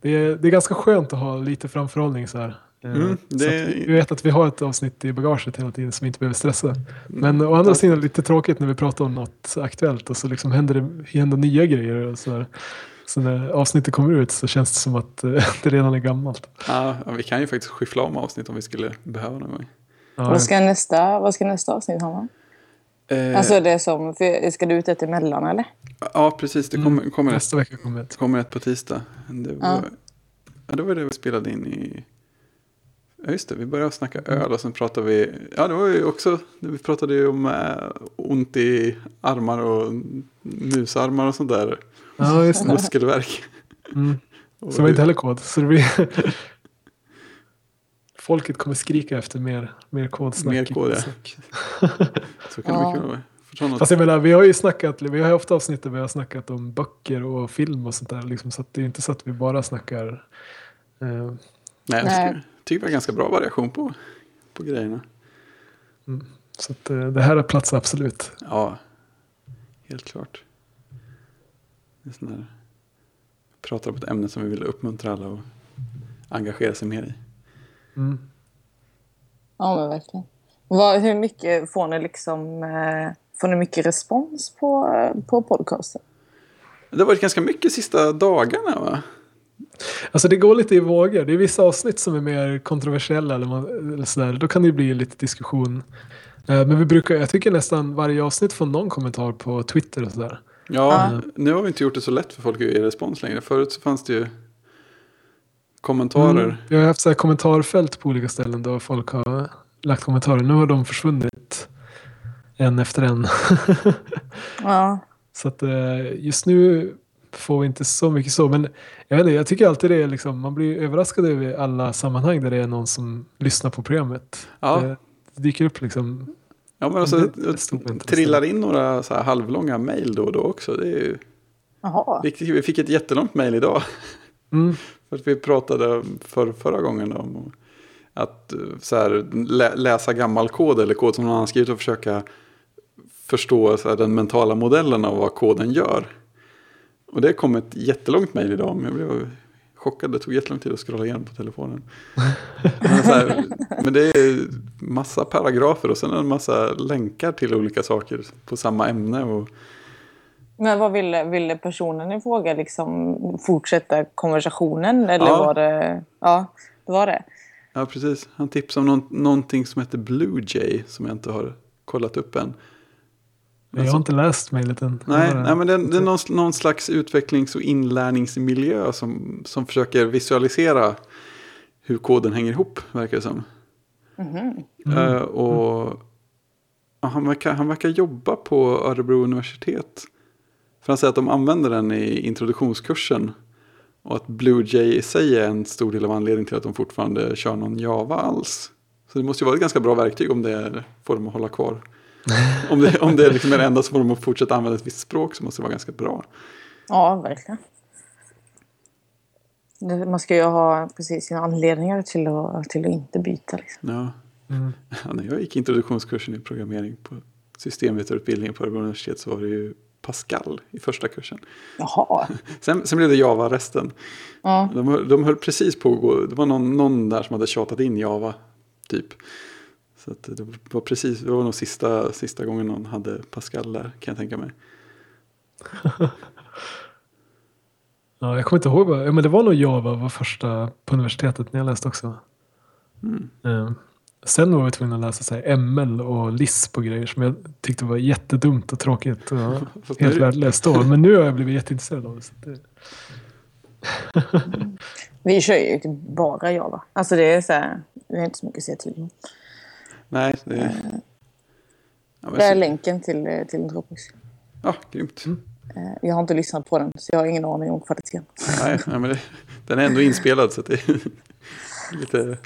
det, är, det är ganska skönt att ha lite framförhållning så här. Mm, så det- att vi vet att vi har ett avsnitt i bagaget hela tiden som vi inte behöver stressa. Men å andra sidan är det lite tråkigt när vi pratar om något aktuellt och så liksom händer det händer nya grejer. Och så, här. så när avsnittet kommer ut så känns det som att eh, det redan är gammalt. Ja, ja, vi kan ju faktiskt skyffla om avsnitt om vi skulle behöva någon gång. Ja, Vad, ska nästa, vad ska nästa avsnitt handla om? Eh, Alltså det som, för, ska du ut ett emellan eller? ja, precis. Det kommer, kommer, ett, Nästa vecka kommer ett. kommer ett på tisdag. Det var, Ja. ja. det var det vi spelade in i... Ja, just det. Vi började snacka öl och sen pratade vi... Ja, det var ju också... Vi pratade ju om äh, ont i armar och musarmar och sånt där. Ja, just det. Muskelvärk. Mm. Och Så det var inte heller kod. Så det blir... Folket kommer skrika efter mer, mer kodsnack. Mer kod, ja. Så kan det Ja. mycket vara. Fast jag menar, vi har ju snackat, vi har ofta avsnitt där vi har snackat om böcker och film och sånt där. Liksom, så att det är inte så att vi bara snackar... Eh, Nej, jag tycker, tycker det var ganska bra variation på, på grejerna. så att eh, det här är plats absolut. Ja, helt klart. Det är sån där, pratar om ett ämne som vi vill uppmuntra alla att engagera sig mer i. Mm. Ja men verkligen. Vad, hur mycket får ni liksom, eh, får ni mycket respons på, på podcasten? Det har varit ganska mycket sista dagarna va? Alltså det går lite i vågor. Det är vissa avsnitt som är mer kontroversiella. Eller man, eller sådär. Då kan det ju bli lite diskussion. Eh, men vi brukar, jag tycker nästan varje avsnitt får någon kommentar på Twitter och sådär. Ja, Ja. nu har vi inte gjort det så lätt för folk att ge respons längre. Förut så fanns det ju kommentarer. Mm. Jag har haft så här kommentarfält på olika ställen då folk har lagt kommentarer. Nu har de försvunnit en efter en. Ja. så att eh, just nu får vi inte så mycket så. Men jag, vet inte, jag tycker alltid det är liksom, man blir överraskad över alla sammanhang där det är någon som lyssnar på programmet. Ja. Det, det dyker upp liksom. Ja, men alltså, Det- trillar in några så här halvlånga mejl då och då också. Det är ju Jaha. viktigt. Vi fick ett jättelångt mejl idag. Mm. För att vi pratade för, förra gången om att eh, så här, lä, läsa gammal kod eller kod som någon annan skrivit och försöka förstå så här, den mentala modellen av vad koden gör. Och det kom ett jättelångt mejl idag, men jag blev chockad. Det tog jättelång tid att scrolla igenom på telefonen. men, här, men det är massa paragrafer och sen en massa länkar till olika saker på samma ämne. Och, Men vad ville, ville personen i fråga liksom fortsätta konversationen? Eller Ja. var det... Ja, det var det. Ja, precis. Han tipsade om någon, någonting som heter Blue Jay som jag inte har kollat upp än. Men jag har inte läst mejlet än. Nej, nej men det, det är någon, någon slags utvecklings och inlärningsmiljö som, som försöker visualisera hur koden hänger ihop, verkar det som. Mhm. Eh, och ja, han, verkar, han verkar jobba på Örebro universitet. För han säger att de använder den i introduktionskursen. Och att Blue Jay i sig är en stor del av anledningen till att de fortfarande kör någon Java alls. Så det måste ju vara ett ganska bra verktyg om det får dem att hålla kvar. om det, om det är liksom det enda som får dem att fortsätta använda ett visst språk så måste det vara ganska bra. Ja, verkligen. Man ska ju ha precis sina anledningar till att, till att inte byta. Liksom. Ja. Mm. Ja, när jag gick introduktionskursen i programmering på systemvetarutbildningen på Örebro universitet så var det ju Pascal i första kursen. Jaha. Sen, sen blev det Java resten. Ja. De, höll- de höll precis på att gå, det var någon, någon där som hade tjatat in Java typ. Så att det var precis, det var nog sista, sista gången någon hade Pascal där kan jag tänka mig. Ja, jag kommer inte ihåg. Vad, men det var nog Java var första på universitetet när jag läste också. Mm. Eh, sen var vi tvungna att läsa så här, ML och LISP och grejer som jag tyckte var jättedumt och tråkigt och helt värdelöst då. Men nu har jag blivit jätteintresserad av det. Så det Vi kör ju bara Java. Alltså det är så här, vi har inte så mycket att säga till om. Nej, det är... Ja, men Det är länken till, eh, till Dropbox. ja, grymt. Eh, Jag har inte lyssnat på den så jag har ingen aning om kvaliteten. Nej, nej, men det, den är ändå inspelad så det är lite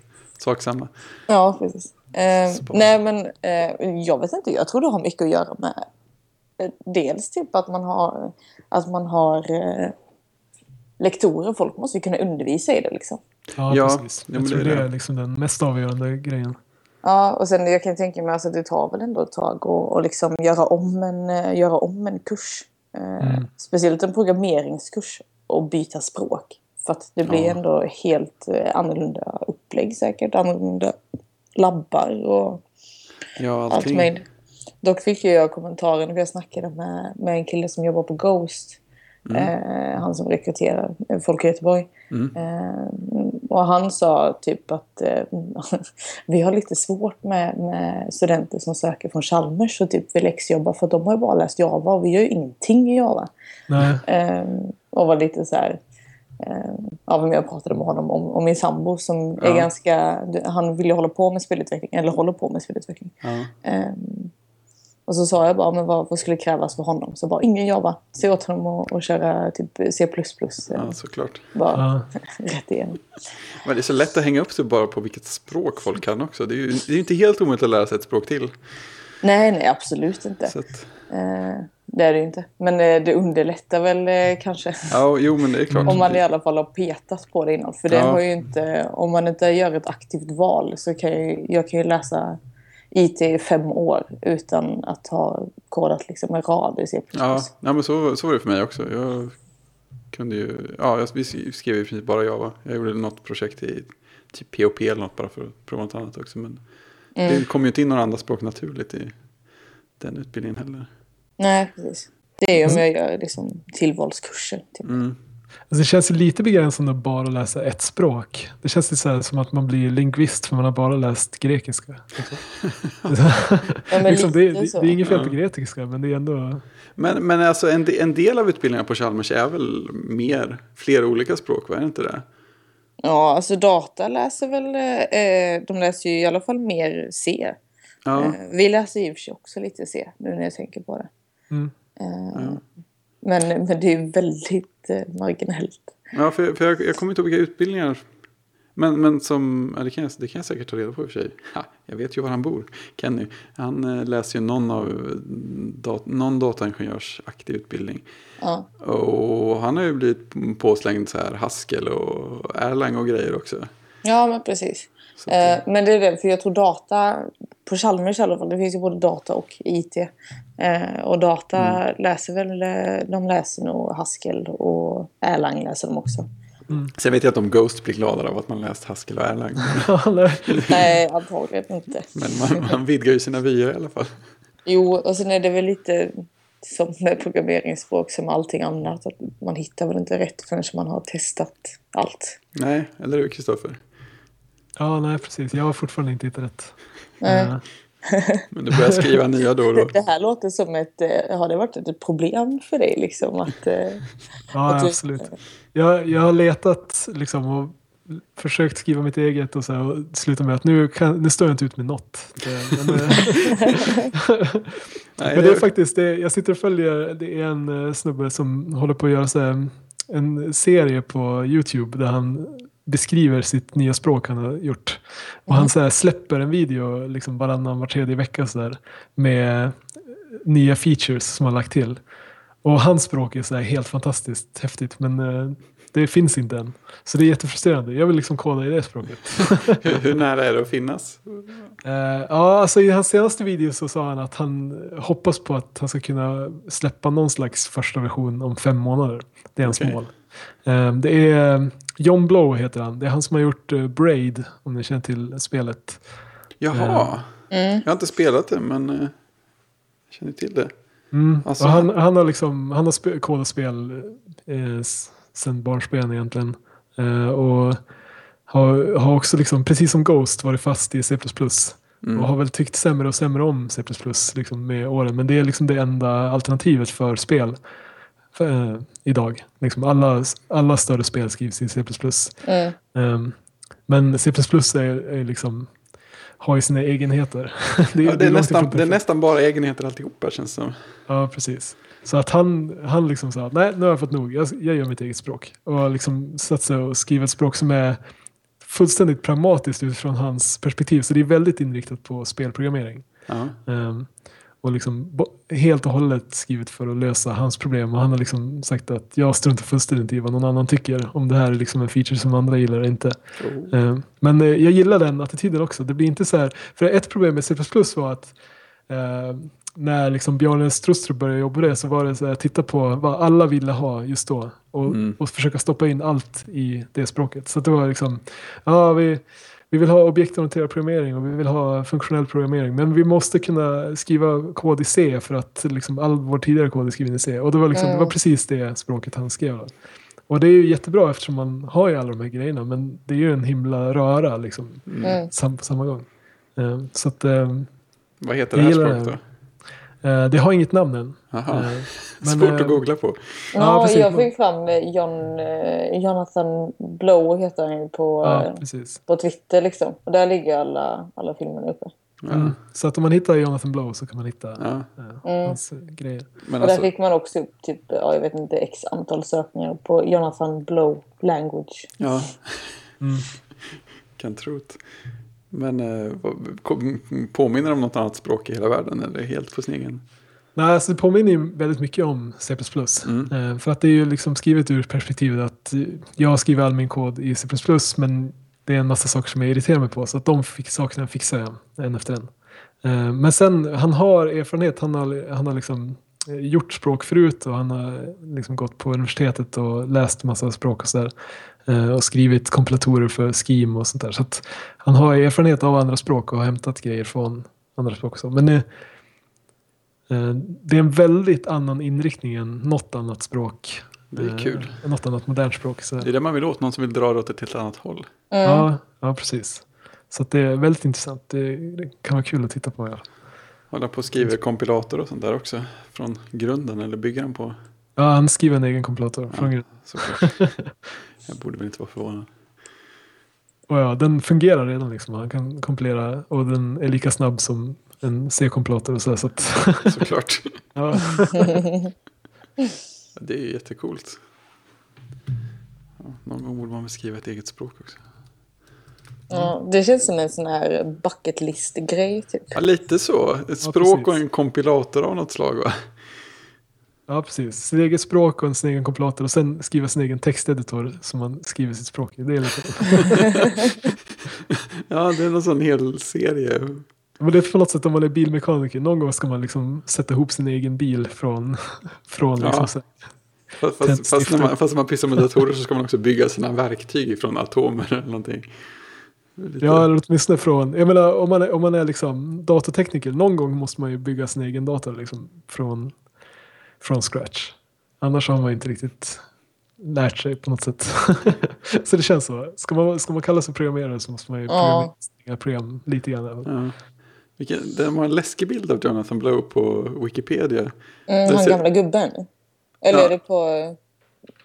saksamma. Ja, precis. Eh, nej, men eh, jag vet inte. Jag tror det har mycket att göra med eh, dels typ att man har, att man har eh, lektorer. Folk måste ju kunna undervisa i det liksom. Ja, Ja, precis. ja, Jag men tror det det är liksom den mest avgörande grejen. Ja, och sen jag kan tänka mig att alltså, det tar väl ändå ett tag att och liksom göra, om en, eh, göra om en kurs. Eh, Mm. Speciellt en programmeringskurs och byta språk. För att det blir Ja. ändå helt eh, annorlunda upplägg säkert. Annorlunda labbar och Ja, allt allting. möjligt. Dock fick jag kommentaren när jag snackade med, med en kille som jobbar på Ghost. Eh, han som rekryterar eh, folk i Göteborg. Mm. Eh, och han sa typ att eh, vi har lite svårt med, med studenter som söker från Chalmers och typ vill exjobba för de har ju bara läst Java och vi gör ju ingenting i Java. Eh, och var lite så här... Eh, ja, men jag pratade med honom om, om min sambo som är Ja. ganska... Han vill ju hålla på med spelutveckling, eller håller på med spelutveckling. Ja. Ehm, och så sa jag bara, men vad, vad skulle krävas för honom? Så bara, ingen Java. Se åt honom att köra typ C++. ja, såklart. Bara Ja. rätt igenom. Men det är så lätt att hänga upp sig bara på vilket språk folk kan också. Det är ju det är inte helt omöjligt att lära sig ett språk till. Nej, nej, absolut inte. Så att, Eh, det är det ju inte. Men eh, det underlättar väl eh, kanske. ja, jo, men det är klart. Om man i alla fall har petat på det innan. För det Ja. har ju inte, om man inte gör ett aktivt val så kan jag, jag kan ju läsa IT i fem år utan att ha kodat liksom en rad i C++. Ja, ja men så, så var det för mig också. Jag kunde ju, ja, jag, vi skrev i princip bara Java. Jag gjorde något projekt i typ POP eller något bara för att prova något annat också. Men Mm. det kom ju inte in några andra språk naturligt i den utbildningen heller. Nej, precis. Det är ju om jag gör liksom tillvalskurser. Typ. Mm. Alltså det känns ju lite begränsande att bara läsa ett språk. Det känns ju så här som att man blir lingvist för man har bara läst grekiska. Ja, liksom, det, lite det, så. det är inget fel på grekiska men det är ändå... Men, men alltså en, en del av utbildningarna på Chalmers är väl mer, flera olika språk, vad är det inte det? Ja, alltså data läser väl... Eh, de läser ju i alla fall mer C. Ja, Eh, vi läser sig också lite C nu när jag tänker på det. Mm. Eh, men, men det är väldigt eh, marginellt. ja för, för jag, jag kommer inte ihåg vilka utbildningar. Men, men som, ja, det, kan jag, det kan jag säkert ta reda på i och för sig. Ha, jag vet ju var han bor, Kenny. Han eh, läser ju någon, av, dat, någon dataingenjörsaktig utbildning. Ja. Och han har ju blivit påslängd så här Haskell och Erlang och grejer också. ja, men precis. Att, Eh, men det är det, för jag tror data, på Chalmers i alla fall, det finns ju både data och IT. Eh, och data Mm. läser väl, eh, de läser nog Haskell och Erlang läser de också. Sen vet jag att de Ghost blir gladare av att man läst Haskell och Erlang. Nej, antagligen inte. Men man, man vidgar ju sina vyer i alla fall. Jo, och sen är det väl lite som med programmeringsspråk som allting annat. Att man hittar väl inte rätt förrän man har testat allt. Nej, eller hur Kristoffer? Ja, nej precis. Jag har fortfarande inte hittat rätt. Nej. Eh, Men du börjar skriva nya då och då. Det här låter som ett... eh, Har det varit ett problem för dig liksom? Att, eh, Ja, att du- absolut. Jag, jag har letat liksom och försökt skriva mitt eget och, så här, och sluta med att nu, kan, nu står jag inte ut med något. Det, men, Nej, men det är faktiskt, det, jag sitter och följer, det är en snubbe som håller på att göra så här, en serie på YouTube där han beskriver sitt nya språk han har gjort. Och han så här, släpper en video liksom varannan, var tredje vecka så där, med nya features som han lagt till. Och hans språk är så helt fantastiskt häftigt men eh, det finns inte än. Så det är jättefrustrerande. Jag vill liksom koda i det språket. hur, hur nära är det att finnas? Eh, ja, alltså i hans senaste video så sa han att han hoppas på att han ska kunna släppa någon slags första version om fem månader. Det är hans Okej. mål. Eh, det är John Blow heter han. Det är han som har gjort eh, Braid, om ni känner till spelet. Jaha, mm. jag har inte spelat det men eh, jag känner till det. Mm. Alltså, han, han har liksom, han har spe, kodat spel eh, sen barnsben egentligen. Eh, och har, har också liksom, precis som Ghost varit fast i C++. Mm. Och har väl tyckt sämre och sämre om C++ liksom med åren. Men det är liksom det enda alternativet för spel för, eh, idag. Liksom alla, alla större spel skrivs i C++. Mm. Ehm, men C++ är, är liksom, har ju sina egenheter. det, Ja, det, är nästan, det är nästan bara egenheter alltihopa känns som. Ja, precis. Så att han, han liksom sa, nej nu har jag fått nog, jag, jag gör mitt eget språk. Och liksom satt sig och skrivit ett språk som är fullständigt pragmatiskt utifrån hans perspektiv. Så det är väldigt inriktat på spelprogrammering. Ja. Ehm, och liksom helt och hållet skrivet för att lösa hans problem. Och han har liksom sagt att jag struntar fullständigt i vad någon annan tycker. Om det här är liksom en feature som andra gillar eller inte. Oh. Ehm, men eh, jag gillar den attityden också. Det blir inte så här, för ett problem med C++ var att eh, när liksom Bjarne Strustrup började jobba det så var det så här, titta på vad alla ville ha just då och, Mm. och försöka stoppa in allt i det språket. Så det var liksom, ja vi, vi vill ha objektorienterad programmering och vi vill ha funktionell programmering men vi måste kunna skriva kod i C för att liksom all vår tidigare kod är skriven i C. Och det var, liksom, det var Mm. precis det språket han skrev. Då. Och det är ju jättebra eftersom man har ju alla de här grejerna men det är ju en himla röra liksom, Mm. sam, på samma gång. Eh, så att eh, Vad heter det här språket då? Eh, det har inget namn än. Jaha. Eh, men, Svårt eh, att googla på. Ja, precis. jag fick fram eh, John, eh, Jonathan Blow heter han ju på, Ja, eh, på Twitter liksom. Och där ligger alla, alla filmerna uppe. Ja. Mm. Så att om man hittar Jonathan Blow så kan man hitta Ja. eh, Mm. hans eh, grejer. Men Och där alltså, fick man också upp typ, ja, jag vet inte, x antal sökningar på Jonathan Blow language. ja, Mm. kan tro det. Men eh, påminner om något annat språk i hela världen eller helt på sin egen? Nej, alltså det påminner ju väldigt mycket om C++. Mm. Eh, för att det är ju liksom skrivet ur perspektivet att eh, jag skriver all min kod i C++ men det är en massa saker som jag irriterar mig på så att de fick, sakerna fixar jag en efter en. Men sen, han har erfarenhet, han har, han har liksom gjort språk förut och han har liksom gått på universitetet och läst massa språk och sådär. Eh, och skrivit kompilatorer för Scheme och sånt där. Så att han har erfarenhet av andra språk och har hämtat grejer från andra språk. Och så. Men eh, eh, det är en väldigt annan inriktning än något annat språk. Det är Eh, kul. Något annat modernt språk. Så. Det är det man vill åt, någon som vill dra det åt ett helt annat håll. Mm. Ja, ja, precis. Så att det är väldigt intressant. Det, det kan vara kul att titta på. Ja, Hålla på och skriver kompilator och sånt där också. Från grunden eller bygger den på. ja han skriver en egen kompilator. Från grund. Såklart. Jag borde väl inte vara förvånad. Och ja, den fungerar redan. Liksom. Han kan kompilera och den är lika snabb som en C-kompilator. Och så, så att, Såklart. ja. Det är ju jättecoolt. Ja, någon gång borde man väl skriva ett eget språk också. Ja, det känns som en sån här bucket list-grej typ. Ja, lite så. Ett språk och precis. en kompilator av något slag va? ja, precis. Sitt eget språk och en sin egen kompilator. Och sen skriva sin egen texteditor som man skriver sitt språk i. Det är lite... Ja, det är någon sån hel serie. Men det är på något sätt om man är bilmekaniker. Någon gång ska man liksom sätta ihop sin egen bil från, från liksom Ja. så här- Fast, fast, fast, när man, fast när man pysslar med datorer så ska man också bygga sina verktyg från atomer eller någonting. Lite- Ja, eller åtminstone från, jag menar om man är, om man är liksom datortekniker, någon gång måste man ju bygga sin egen dator liksom från, från scratch. Annars har man inte riktigt lärt sig på något sätt. så det känns så. Ska man, ska man kalla sig programmerare så måste man ju Ja. programmera program lite grann. Ja. Vilken, det var en läskig bild av Jonathan Blow på Wikipedia. Mm, han ser- gamla gubben. Eller Ja. är det på...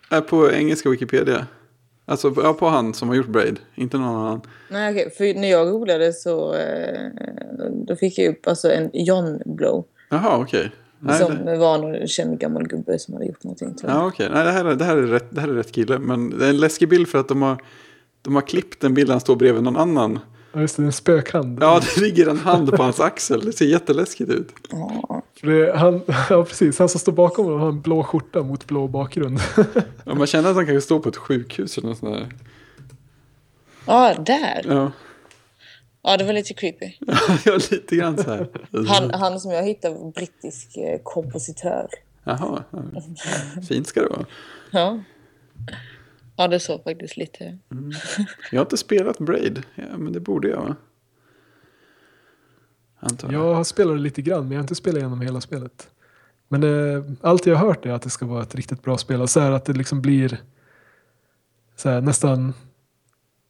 Är på engelska Wikipedia. Alltså ja, på han som har gjort Braid, inte någon annan. Nej, okej. För när jag googlade så eh, då fick jag upp alltså en John Blow. Jaha, okej. Nej, som det- var någon känd gammal gubbe som hade gjort någonting. Tror jag. Ja, okej. Nej, det här, är, det, här är rätt, det här är rätt kille. Men det är en läskig bild för att de har, de har klippt en bild där han står bredvid någon annan. Ja, just det, en spökhand. Ja, det ligger en hand på hans axel. Det ser jätteläskigt ut. Ja. För det, han, ja, precis. Han som står bakom honom har en blå skjorta mot blå bakgrund. Ja, man känner att han kanske står på ett sjukhus eller något sånt där. ja, där. Ja, Ja, det var lite creepy. ja lite grann så här. Han, han som jag hittade var brittisk eh, kompositör. Jaha, ja. fint ska det vara. Ja. Ja, det såg faktiskt lite... Jag har inte spelat Braid, ja, men det borde jag va? Antar jag. Jag har spelat det lite grann men jag har inte spelat igenom hela spelet. Men det, allt jag har hört är att det ska vara ett riktigt bra spel. Och så här att det liksom blir så här, nästan,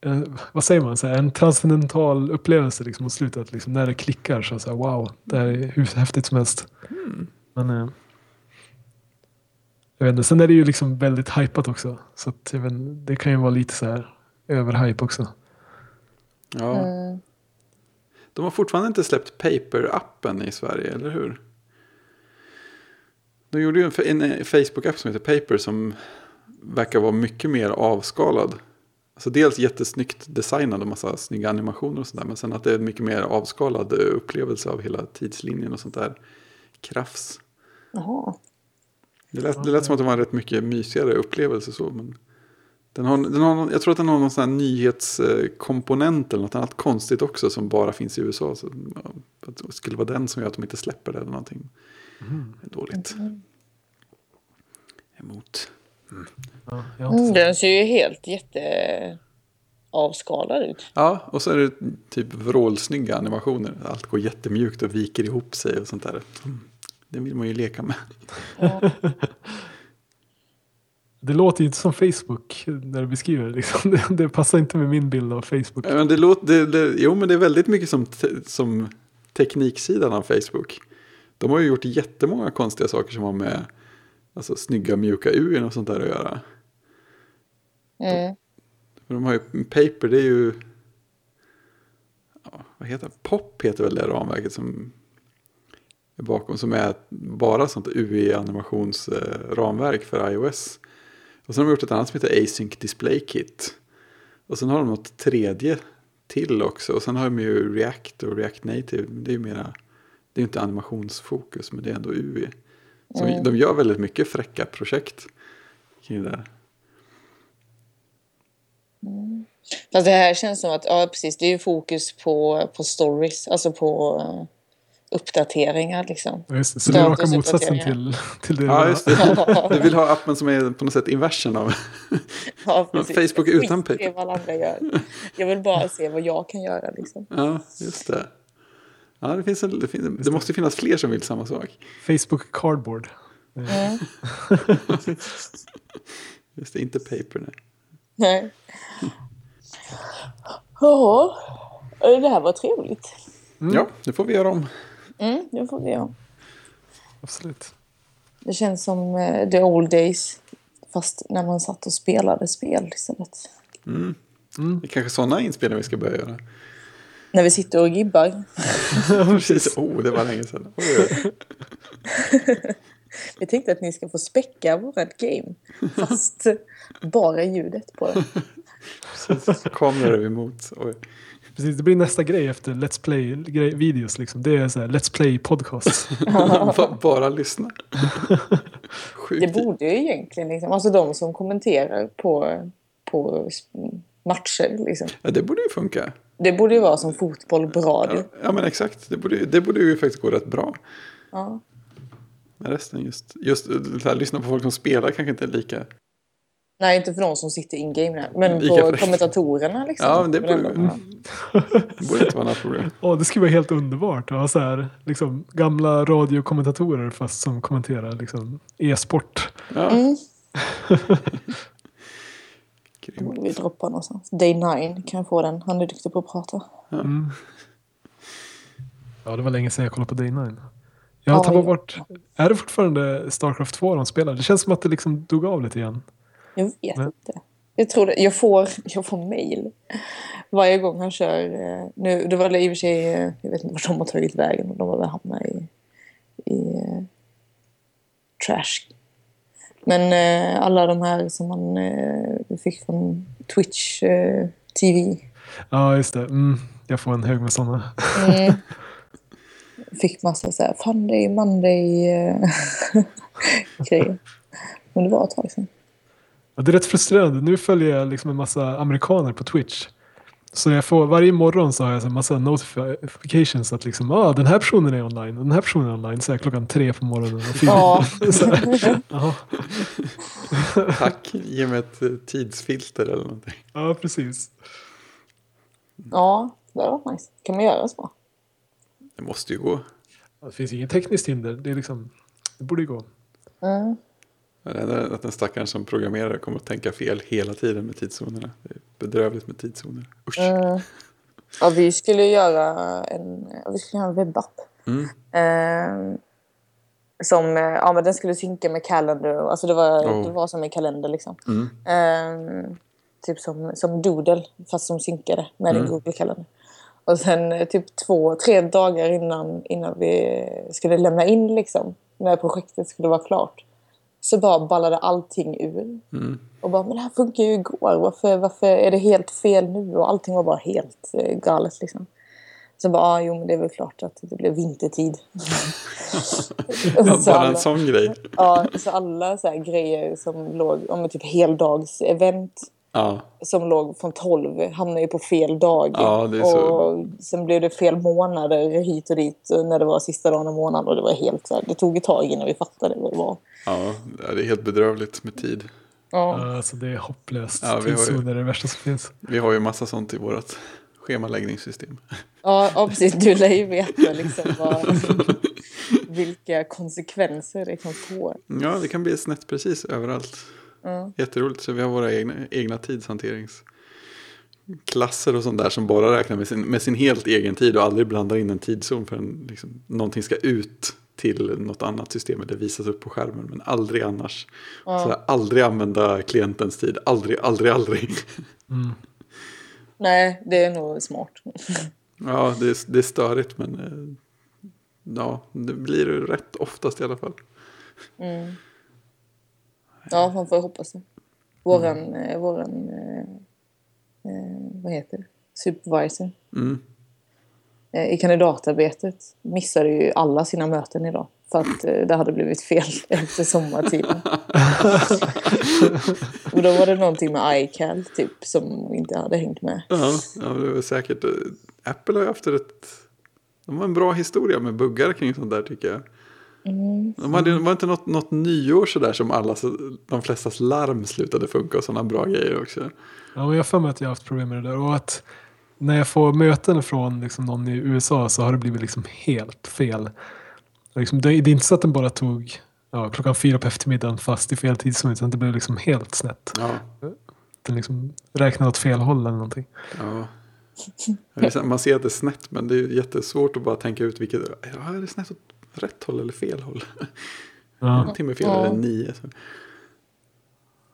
eh, vad säger man, så här, en transcendental upplevelse liksom mot slutet. Liksom, när det klickar så, så här, wow, det här är hur häftigt som helst. Men eh, jag vet inte, sen är det ju liksom väldigt hypat också. Så att, jag vet, inte, det kan ju vara lite så här överhype också. Ja. Mm. De har fortfarande inte släppt Paper-appen i Sverige, eller hur? De gjorde ju en, en Facebook-app som heter Paper som verkar vara mycket mer avskalad. Alltså dels jättesnyggt designad och massa snygga animationer och sådär. Men sen att det är en mycket mer avskalad upplevelse av hela tidslinjen och sånt där krafs. Jaha. Det lät, det lät som att det var en rätt mycket mysigare upplevelse så. Men Den har, den har, jag tror att den har någon sån här nyhetskomponent eller något annat konstigt också som bara finns i USA. Så, ja, att det skulle vara den som gör att de inte släpper det eller någonting. Det är dåligt. Emot. Ja, har inte Mm, sett. den ser ju helt jätte avskalad ut. Ja, och så är det typ vrålsnygga animationer. Allt går jättemjukt och viker ihop sig och sånt där. Mm. Det vill man ju leka med. Det låter ju inte som Facebook när du beskriver det. Liksom. Det, det passar inte med min bild av Facebook. Ja, Men det låter, det, det, jo, men det är väldigt mycket som, te, som tekniksidan av Facebook. De har ju gjort jättemånga konstiga saker som har med alltså, snygga mjuka UI och sånt där att göra. Mm. För de har ju Paper, det är ju... Ja, vad heter det? Pop heter väl det ramverket som bakom. Som är bara sånt UI-animationsramverk för iOS. Och sen har de gjort ett annat som heter Async Display Kit. Och sen har de något tredje till också. Och sen har de ju React och React Native. Det är ju mera... Det är inte animationsfokus men det är ändå UI. Så de gör väldigt mycket fräcka projekt kring det där. Fast det här känns som att, ja precis, det är ju fokus på, på stories, alltså på uppdateringar liksom. Ja, Just det, så det är raka motsatsen till, till det. Ja, just det. Du vill ha appen som är på något sätt inversen av... Ja. Facebook Jag utan paper. vad alla andra gör. Jag vill bara se vad jag kan göra liksom. Ja, just det. Ja, det, finns en, det, finns, det måste finnas fler som vill samma sak. Facebook Cardboard. Mm. Just det, inte paper. Nej. Nej. Ja, det här var trevligt. Ja, det får vi göra om. Mm, det får vi göra. Absolut. Det känns som eh, the old days. Fast när man satt och spelade spel istället. Det är kanske sådana inspelningar vi ska börja göra. När vi sitter och gibbar. Precis. Oh, det var länge sedan. Oj. Vi tänkte att ni ska få späcka vårt game. Fast bara ljudet på det. Precis. Kameror emot. Oj. Precis, det blir nästa grej efter Let's Play-videos. Liksom. Det är så här, Let's Play podcast. Ba- Bara lyssna. Det borde ju egentligen, liksom, alltså de som kommenterar på, på matcher. Liksom. Ja, det borde ju funka. Det borde ju vara som fotboll radio. Ja, ja men exakt. Det borde, det borde ju faktiskt gå rätt bra. Ja. Men resten just, just här, lyssna på folk som spelar kanske inte är lika. Nej, inte för de som sitter in-game. Men Lika på fräckt. kommentatorerna liksom. Ja, men det borde, ja. det borde inte vara några problem. Åh, det skulle vara helt underbart att ha så här, liksom, gamla radiokommentatorer fast som kommenterar liksom, e-sport. Ja, Mm. Borde vi droppa någonstans. Day 9 kan få den. Han är duktig på att prata. Ja, det var länge sedan jag kollade på Day 9. Jag har Ja, tappat ja. bort. Är det fortfarande Starcraft 2 de spelar? Det känns som att det liksom dog av lite igen. Jag vet Nej. inte. Jag tror det. Jag får, jag får mail varje gång han kör. eh, Nu, det var i och för sig, eh, jag vet inte vart de har tagit vägen. De har väl hamnat i, i eh, trash. Men eh, alla de här som man eh, fick från Twitch eh, TV. Ja, just det. Mm, jag får en hög med sådana. Mm. Fick massa så här Funday, Monday eh, grejer. Men det var ett tag sedan. Ja, det är rätt frustrerande. Nu följer jag liksom en massa amerikaner på Twitch. Så jag får, varje morgon så har jag en massa notifications att liksom, ah, den här personen är online och den här personen är online. Så här klockan tre på morgonen och fyra. Ja. Tack, ge mig ett eh, tidsfilter eller någonting. Ja, precis. ja, det var nice. Kan man göra så? Det måste ju gå. Det finns inget tekniskt hinder. Det, är liksom, det borde ju gå. Mm. Att den stackaren som programmerar kommer att tänka fel hela tiden med tidszonerna. Det är bedrövligt med tidszoner. Usch. Mm. Ja, vi skulle göra en, vi skulle göra en webbapp. Mm. Eh, som, ja men den skulle synka med Calendar. Alltså det var, Oh. det var som en kalender liksom. Mm. Eh, typ som, som Doodle, fast som synkade med Mm. en Google-kalender. Och sen eh, typ två, tre dagar innan, innan vi skulle lämna in liksom, när projektet skulle vara klart. Så bara ballade allting ur. Mm. Och bara, men det här funkar ju igår. Varför, varför är det helt fel nu? Och allting var bara helt eh, galet liksom. Så bara, ah, jo men det är väl klart att det blev vintertid. Bara en alla, sån grej. ja, så alla så här grejer som låg, om typ heldags-event Ja, som låg från 12 hamnade ju på fel dag. Ja, det är så. Och sen blev det fel månader hit och dit när det var sista dagen av månaden. Och det var helt så här, det tog ett tag innan vi fattade vad det var. ja, det är helt bedrövligt med tid. Ja. Alltså det är hopplöst. Ja, vi har ju- Tidszoner är det värsta som finns. Vi har ju massa sånt i vårt schemaläggningssystem. Ja, ja, precis. Du lär ju veta liksom vad, vilka konsekvenser det kan få. Ja, det kan bli snett precis överallt. Ja. Jätteroligt, så vi har våra egna, egna tidshanteringsklasser och sånt där som bara räknar med sin, med sin helt egen tid och aldrig blandar in en tidszon för en, liksom, någonting ska ut till något annat system eller visas upp på skärmen men aldrig annars. Så här, aldrig använda klientens tid, aldrig, aldrig, aldrig. Nej, det är nog smart. Ja, det är, det är störigt men eh, ja, det blir rätt oftast i alla fall. Ja, man får hoppas det. Våran, eh, våran eh, eh, vad heter det? Supervisor. Mm. Eh, I kandidatarbetet missade ju alla sina möten idag. För att eh, det hade blivit fel efter sommartiden. och då var det någonting med iCal typ som inte hade hängt med. Ja, ja det var säkert. eh, Apple har ju haft ett... De har en bra historia med buggar kring sånt där tycker jag. De hade, det var inte något, något nyår sådär som alla, de flestas larm slutade funka och sådana bra grejer också. Ja, men jag har för mig att jag har haft problem med det där. Och att när jag får möten från liksom någon i USA så har det blivit liksom helt fel. Och Liksom, det, det är inte så att den bara tog ja, klockan fyra på eftermiddagen fast i fel tidszon utan det blev liksom helt snett. Ja, Den liksom räknade åt fel håll eller någonting. ja. Man ser att det är snett men det är jättesvårt att bara tänka ut vilket, ja, är det snett åt rätt håll eller fel håll? Ja. En timme fel Ja. eller nio. Så.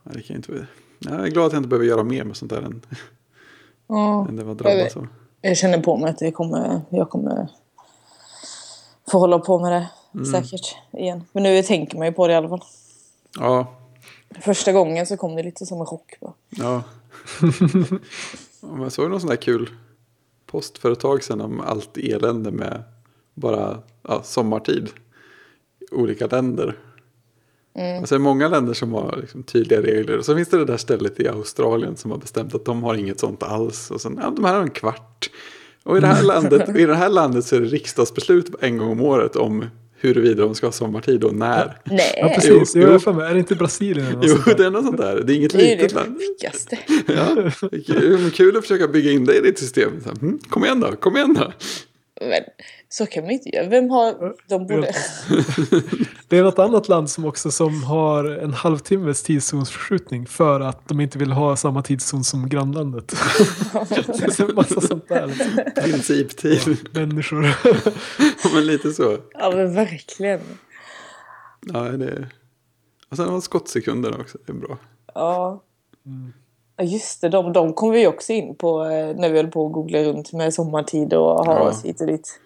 Ja, det kan inte, vara- jag är glad att jag inte behöver göra mer med sånt där än, Ja. än det var drabbas av. Jag känner på mig att det kommer, jag kommer få hålla på med det säkert igen. Men nu tänker man ju på det i alla fall. Ja, Första gången så kom det lite som en chock. Bara. Ja. Jag såg någon sån där kul post för ett tag sedan om allt elände med bara ja, sommartid olika länder. Alltså det är många länder som har liksom tydliga regler. Och så finns det det där stället i Australien som har bestämt att de har inget sånt alls. Och sen, ja, de här har en kvart. Och i det här landet, i det här landet så är det riksdagsbeslut en gång om året om huruvida de ska ha sommartid och när. Nej, Ja, precis. Jo, Jo, för mig. Är det inte Brasilien? Eller något Jo, sånt det är något sånt där. Det är inget det är litet det land. sjukaste. Ja, det är kul, kul att försöka bygga in det i ditt system. Så, här, mm, kom igen då, kom igen då. Men så kan man inte göra. Vem har... De borde... Det är något annat land som också som har en halvtimmes tidszonsförskjutning för att de inte vill ha samma tidszon som grannlandet. det är en massa sånt där. Liksom. Principtid. Människor. Men lite så. Ja, men verkligen. Ja, det är... Och sen har man skottsekunder också, det är bra. Ja. Ja, just det. De, de kom vi också in på eh, när vi höll på att googla runt med sommartid och ha Ja. oss hit och dit.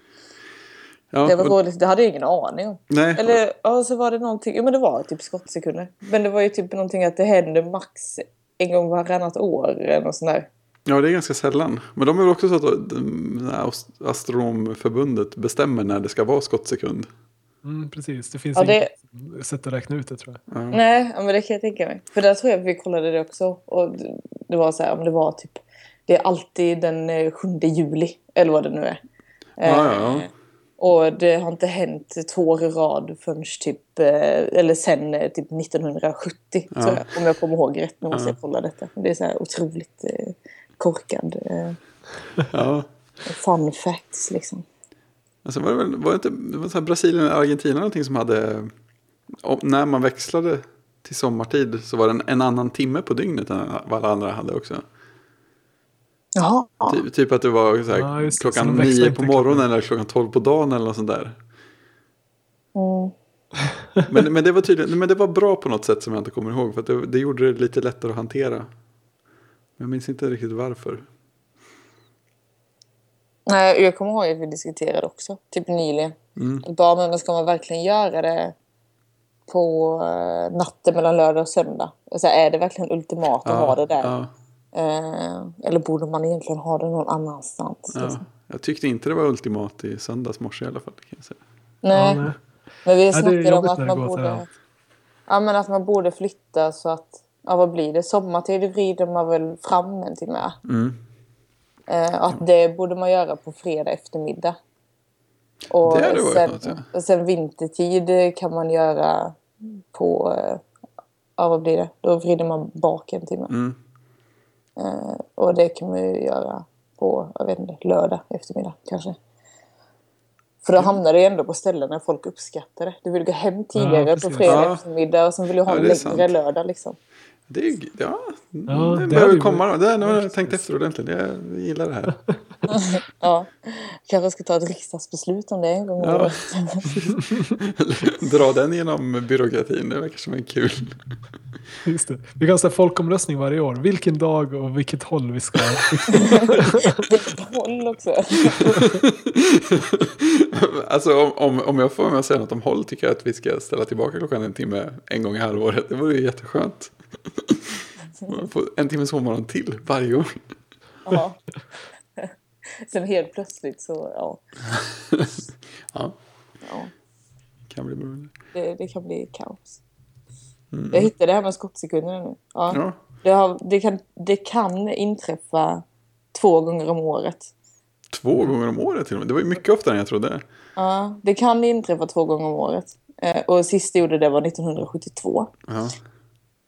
Ja, Det var och- roligt. Det hade jag ingen aning om. Nej, Eller ja, så var det någonting. Ja, men det var typ skottsekunder. Men det var ju typ någonting att det händer max en gång varannat år eller något sånt där. ja, det är ganska sällan. Men de är väl också så att ast- astronomförbundet bestämmer när det ska vara skottsekund. Mm, precis, det finns Ja, det- inget sätt att räkna ut det tror jag. Nej, ja, men det kan jag tänka mig. För där tror jag vi kollade det också. Och det- var så här, om det var typ... Det är alltid den eh, 7 juli, eller vad det nu är. Ja, ja, ja. Eh, Och det har inte hänt två år i rad förrän typ, eh, eller sen eh, typ 1970, Ja. tror jag. Om jag kommer ihåg rätt. Nu måste Ja. jag kolla detta. Det är så här otroligt eh, korkad eh, Ja. fun facts liksom. Alltså var det, väl, var det inte det var så här Brasilien eller Argentina någonting som hade... När man växlade till sommartid så var det en, en annan timme på dygnet än vad alla andra hade också. Jaha. Typ, typ att det var så här, Ja, just det. Så klockan nio på morgonen eller klockan tolv på dagen eller något sånt där. Mm. Men, men, det var tydligen, men det var bra på något sätt som jag inte kommer ihåg. För att det, det gjorde det lite lättare att hantera. Men jag minns inte riktigt varför. Nej, jag kommer ihåg att vi diskuterade också, typ nyligen. Mm. Bara, men ska man verkligen göra det på eh, natten mellan lördag och söndag? Alltså, är det verkligen ultimat att ha det där? Ja, Eh, eller borde man egentligen ha det någon annanstans? ja. Liksom? Jag tyckte inte det var ultimat i söndags morse i alla fall. Kan jag säga. Nej, Ja, nej. men vi snackade om att man borde... Ja, men att man borde flytta så att ja, vad blir det? Sommartid vrider man väl fram en timme. Mm. Eh, att det borde man göra på fredag eftermiddag. Och Det hade varit sen, något, ja. och sen vintertid kan man göra på... eh, Ja, vad blir det? Då vrider man bak en timme. Mm. Eh, och det kan man ju göra på, jag vet inte, lördag eftermiddag kanske. För Mm. då hamnar det ju ändå på ställen där folk uppskattar det. Du vill gå hem tidigare på precis. fredag Ja. eftermiddag och sen vill du ha Ja, en längre sant. lördag liksom. Det är, ja, Ja, det, behöver komma. varit- Det, nu har jag Ja, tänkt efter ordentligt. Jag gillar det här. Ja, kanske ska ta ett riksdagsbeslut om det en gång om Ja. året. Dra den genom byråkratin. Det verkar som en kul. Just det. Vi kan ha folkomröstning varje år. Vilken dag och vilket håll vi ska... Vilket håll också. alltså om, om, om jag får med och säga något om håll tycker jag att vi ska ställa tillbaka klockan en timme en gång i halvåret. Det vore ju jätteskönt. En timme sovmorgon till varje gång. Ja. Sen helt plötsligt så, ja. Ja, ja kan bli bra. det, det kan bli kaos. Jag hittade det här med skottsekunderna nu. Ja. Ja, Det, har, det, kan, det kan inträffa två gånger om året. två gånger om året till och med. Det var ju mycket oftare än jag trodde. Ja, det kan inträffa två gånger om året. Eh, och sist jag gjorde det var 1972. Ja.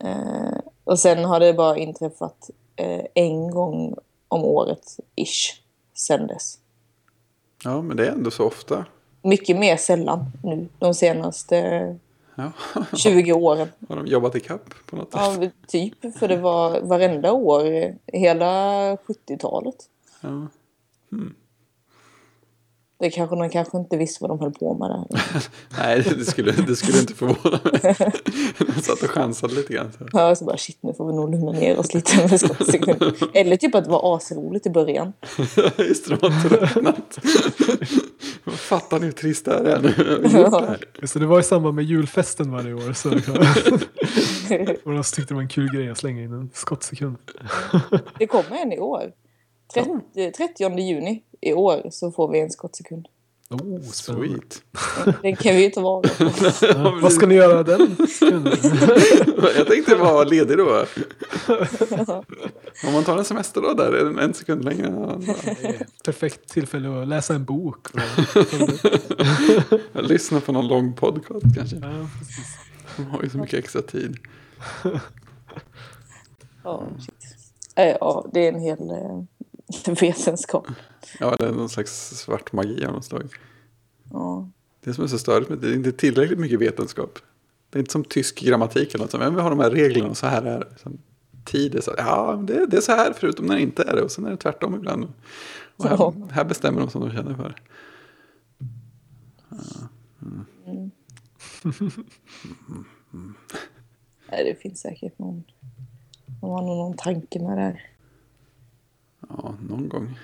Eh, och sen har det bara inträffat eh, en gång om året, ish, sen dess. ja, men det är ändå så ofta. Mycket mer sällan nu, de senaste Ja. 20 åren. Har de jobbat i kapp på något sätt? Ja, typ, för det var varenda år hela 70-talet. Ja. Det kanske de kanske inte visste vad de höll på med där. Nej, det skulle, det skulle inte förvåna mig. De satt och chansade lite grann. Så. Ja, så bara shit, nu får vi nog lugna ner oss lite med. Eller typ att det var asroligt i början. Just det, de har tröttnat. Fattar ni hur trist det här är nu? Ja. Det, det var i samband med julfesten varje år. Så och de tyckte det var en kul grej att slänga in en skottsekund. Det kommer en i år. 30, 30 juni i år så får vi en skottsekund. Oh. Sweet. Den kan vi ju ta vara på. Ja, vad ska ni göra den? Jag tänkte vara ledig då. Om man tar en semester då där, är den en sekund längre. Perfekt tillfälle att läsa en bok. Lyssna på någon lång podcast kanske. ja. De har ju så mycket extra tid. Ja, shit. Eh, Ja, det är en hel eh, vetenskap. Ja, det är någon slags svart magi av något slag. Ja. Det som är så störigt med det, är inte tillräckligt mycket vetenskap. Det är inte som tysk grammatik eller något. sånt. Men vi har de här reglerna och så här är det. Tid är så ja, det, det är så här förutom när det inte är det. Och sen är det tvärtom ibland. Och här, Ja. här bestämmer de som de känner för. Nej, det finns säkert någon. De har nog någon tanke med det här. Ja, någon gång.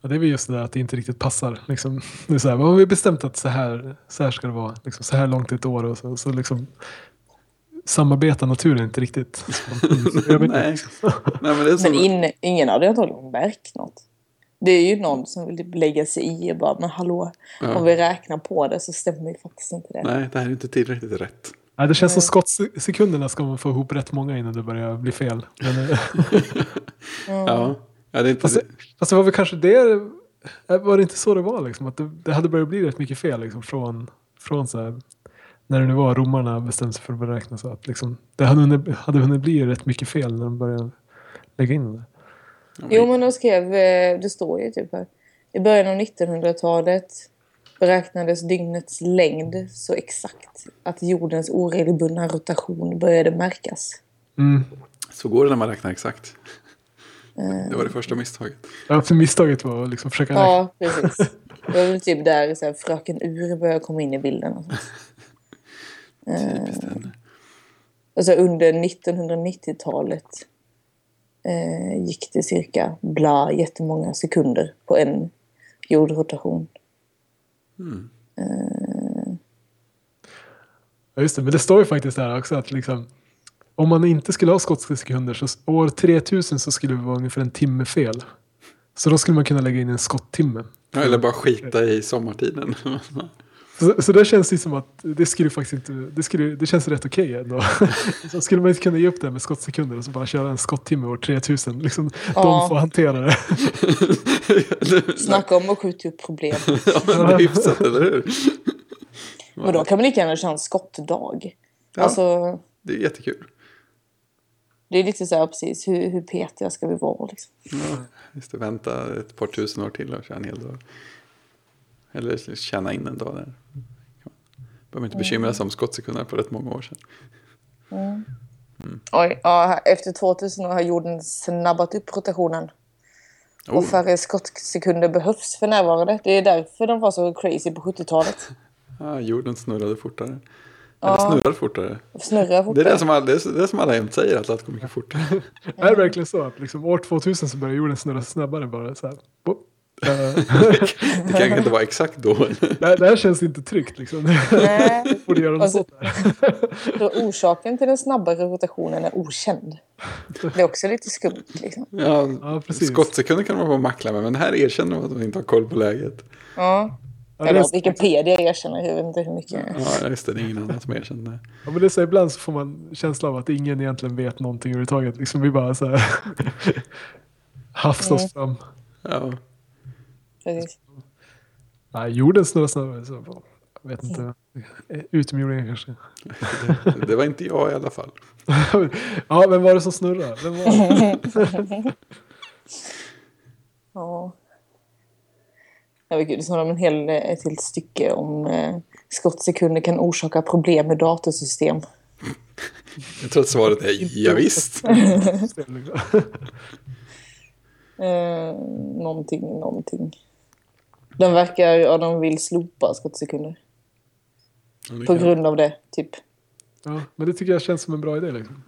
Ja, det är väl just det där att det inte riktigt passar. Liksom, det är så här, vad har vi bestämt att så här, så här ska det vara? Liksom, så här långt i ett år och så, så liksom samarbetar naturen inte riktigt. Så jag vet inte. Nej. Nej, men det är så. Men in, ingen hade antagligen märkt något. Det är ju någon som vill typ lägga sig i och bara, men hallå, Ja. om vi räknar på det så stämmer ju faktiskt inte det. Nej, det här är inte tillräckligt rätt. Nej, det känns som skottsekunderna ska man få ihop rätt många innan det börjar bli fel. Men, eh, Ja. ja, det är inte... fast, det, fast det var väl kanske det, eh, var det inte så det var liksom? Att det, det hade börjat bli rätt mycket fel liksom från, från så här, när det nu var romarna bestämde sig för att beräkna så att liksom, det hade hunnit, hade hunnit bli rätt mycket fel när de började lägga in det. Jo, men de skrev, eh, det står ju typ här. I början av 1900-talet beräknades dygnets längd så exakt att jordens oregelbundna rotation började märkas. Mm. Så går det när man räknar exakt. Det var det första misstaget. Ja, för misstaget var att liksom försöka räkna. Ja, precis. Det var väl typ där så här, fröken Ur började komma in i bilden. Och sånt. Typiskt henne. Alltså under 1990-talet eh, gick det cirka bla jättemånga sekunder på en jordrotation. Ja, just det. Men det står ju faktiskt där också att liksom, om man inte skulle ha skottsekunder så år 3000 så skulle det vara ungefär en timme fel. Så då skulle man kunna lägga in en skottimme. Ja, eller bara skita i sommartiden. Så, så där känns det som att det skulle faktiskt inte, det, skulle, det känns rätt okej ändå. så skulle man inte kunna ge upp det med skottsekunder och så bara köra en skotttimme år 3000. Liksom, Ja. De får hantera det. Snacka om att skjuta upp problem. ja, men det är hyfsat, eller hur? Men då kan man lika gärna köra en skottdag. Ja. Alltså, Det är jättekul. det är lite så här precis, hur, hur petiga ska vi vara liksom? Ja, just det, vänta ett par tusen år till och köra en hel dag. Eller tjäna in en dag där. Behöver inte bekymra sig om skottsekunder på rätt många år sedan. Oj, ja, efter 2000 år har jorden snabbat upp rotationen. Oh, Och färre skottsekunder behövs för närvarande. Det är därför de var så crazy på 70-talet. ah, jorden snurrade fortare. Ja. Eller snurrar fortare. Snurrar Det är fortare. det som alla, det är det som alla jämt säger, att allt går mycket fortare. Är det verkligen så att liksom, år 2000 så börjar jorden snurra snabbare bara så här. Boop. Det kanske inte var exakt då. det, här, det här känns inte tryggt liksom. Nej, Borde göra något Alltså- så orsaken till den snabbare rotationen är okänd. Det är också lite skumt liksom. Ja, Ja, precis. skottsekunder kan man få mackla med, men här erkänner de att de inte har koll på läget. Ja. Ja, Eller är, Wikipedia erkänner, jag vet inte hur mycket. Ja, just det, det är ingen annan som erkänner det. ja, men det är så, ibland så får man känsla av att ingen egentligen vet någonting överhuvudtaget. Liksom, vi bara så här hafsas Mm. fram. Ja, Precis. Nej, jorden snurrar snabbare. Så, jag vet inte. Utomjordingar kanske. det, det var inte jag i alla fall. ja, vem var det som snurrade? Vem var det? Ja. Ja, gud, det är som om en hel, ett helt stycke om eh, skottsekunder kan orsaka problem med datorsystem. Jag tror att svaret är ja, visst. Eh, någonting, någonting. De verkar, ja de vill slopa skottsekunder. Ja, På grund av det, typ. Ja, men det tycker jag känns som en bra idé. Liksom.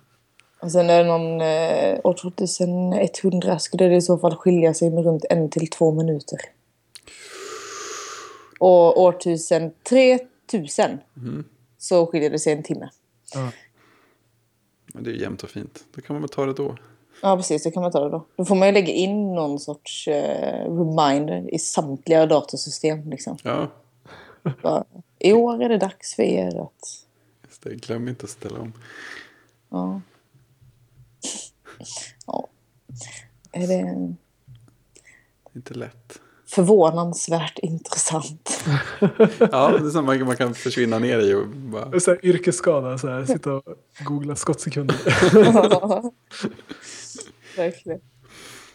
Och sen är det någon, eh, år 2100 skulle det i så fall skilja sig med runt en till två minuter. Och årtusen 3000 så skiljer det sig en timme. Ja. Men det är jämnt och fint. Då kan man väl ta det då. Ja, precis. Det kan man ta det då. Då får man ju lägga in någon sorts eh, reminder i samtliga datorsystem. Liksom. Ja, Bara, I år är det dags för er att... just det. Glöm inte att ställa om. Ja. ja. Är det Det är inte lätt. förvånansvärt intressant? Ja, det är så man, man kan försvinna ner i och bara... Så här, yrkesskada, så här, sitta och googla skottsekunder. Verkligen.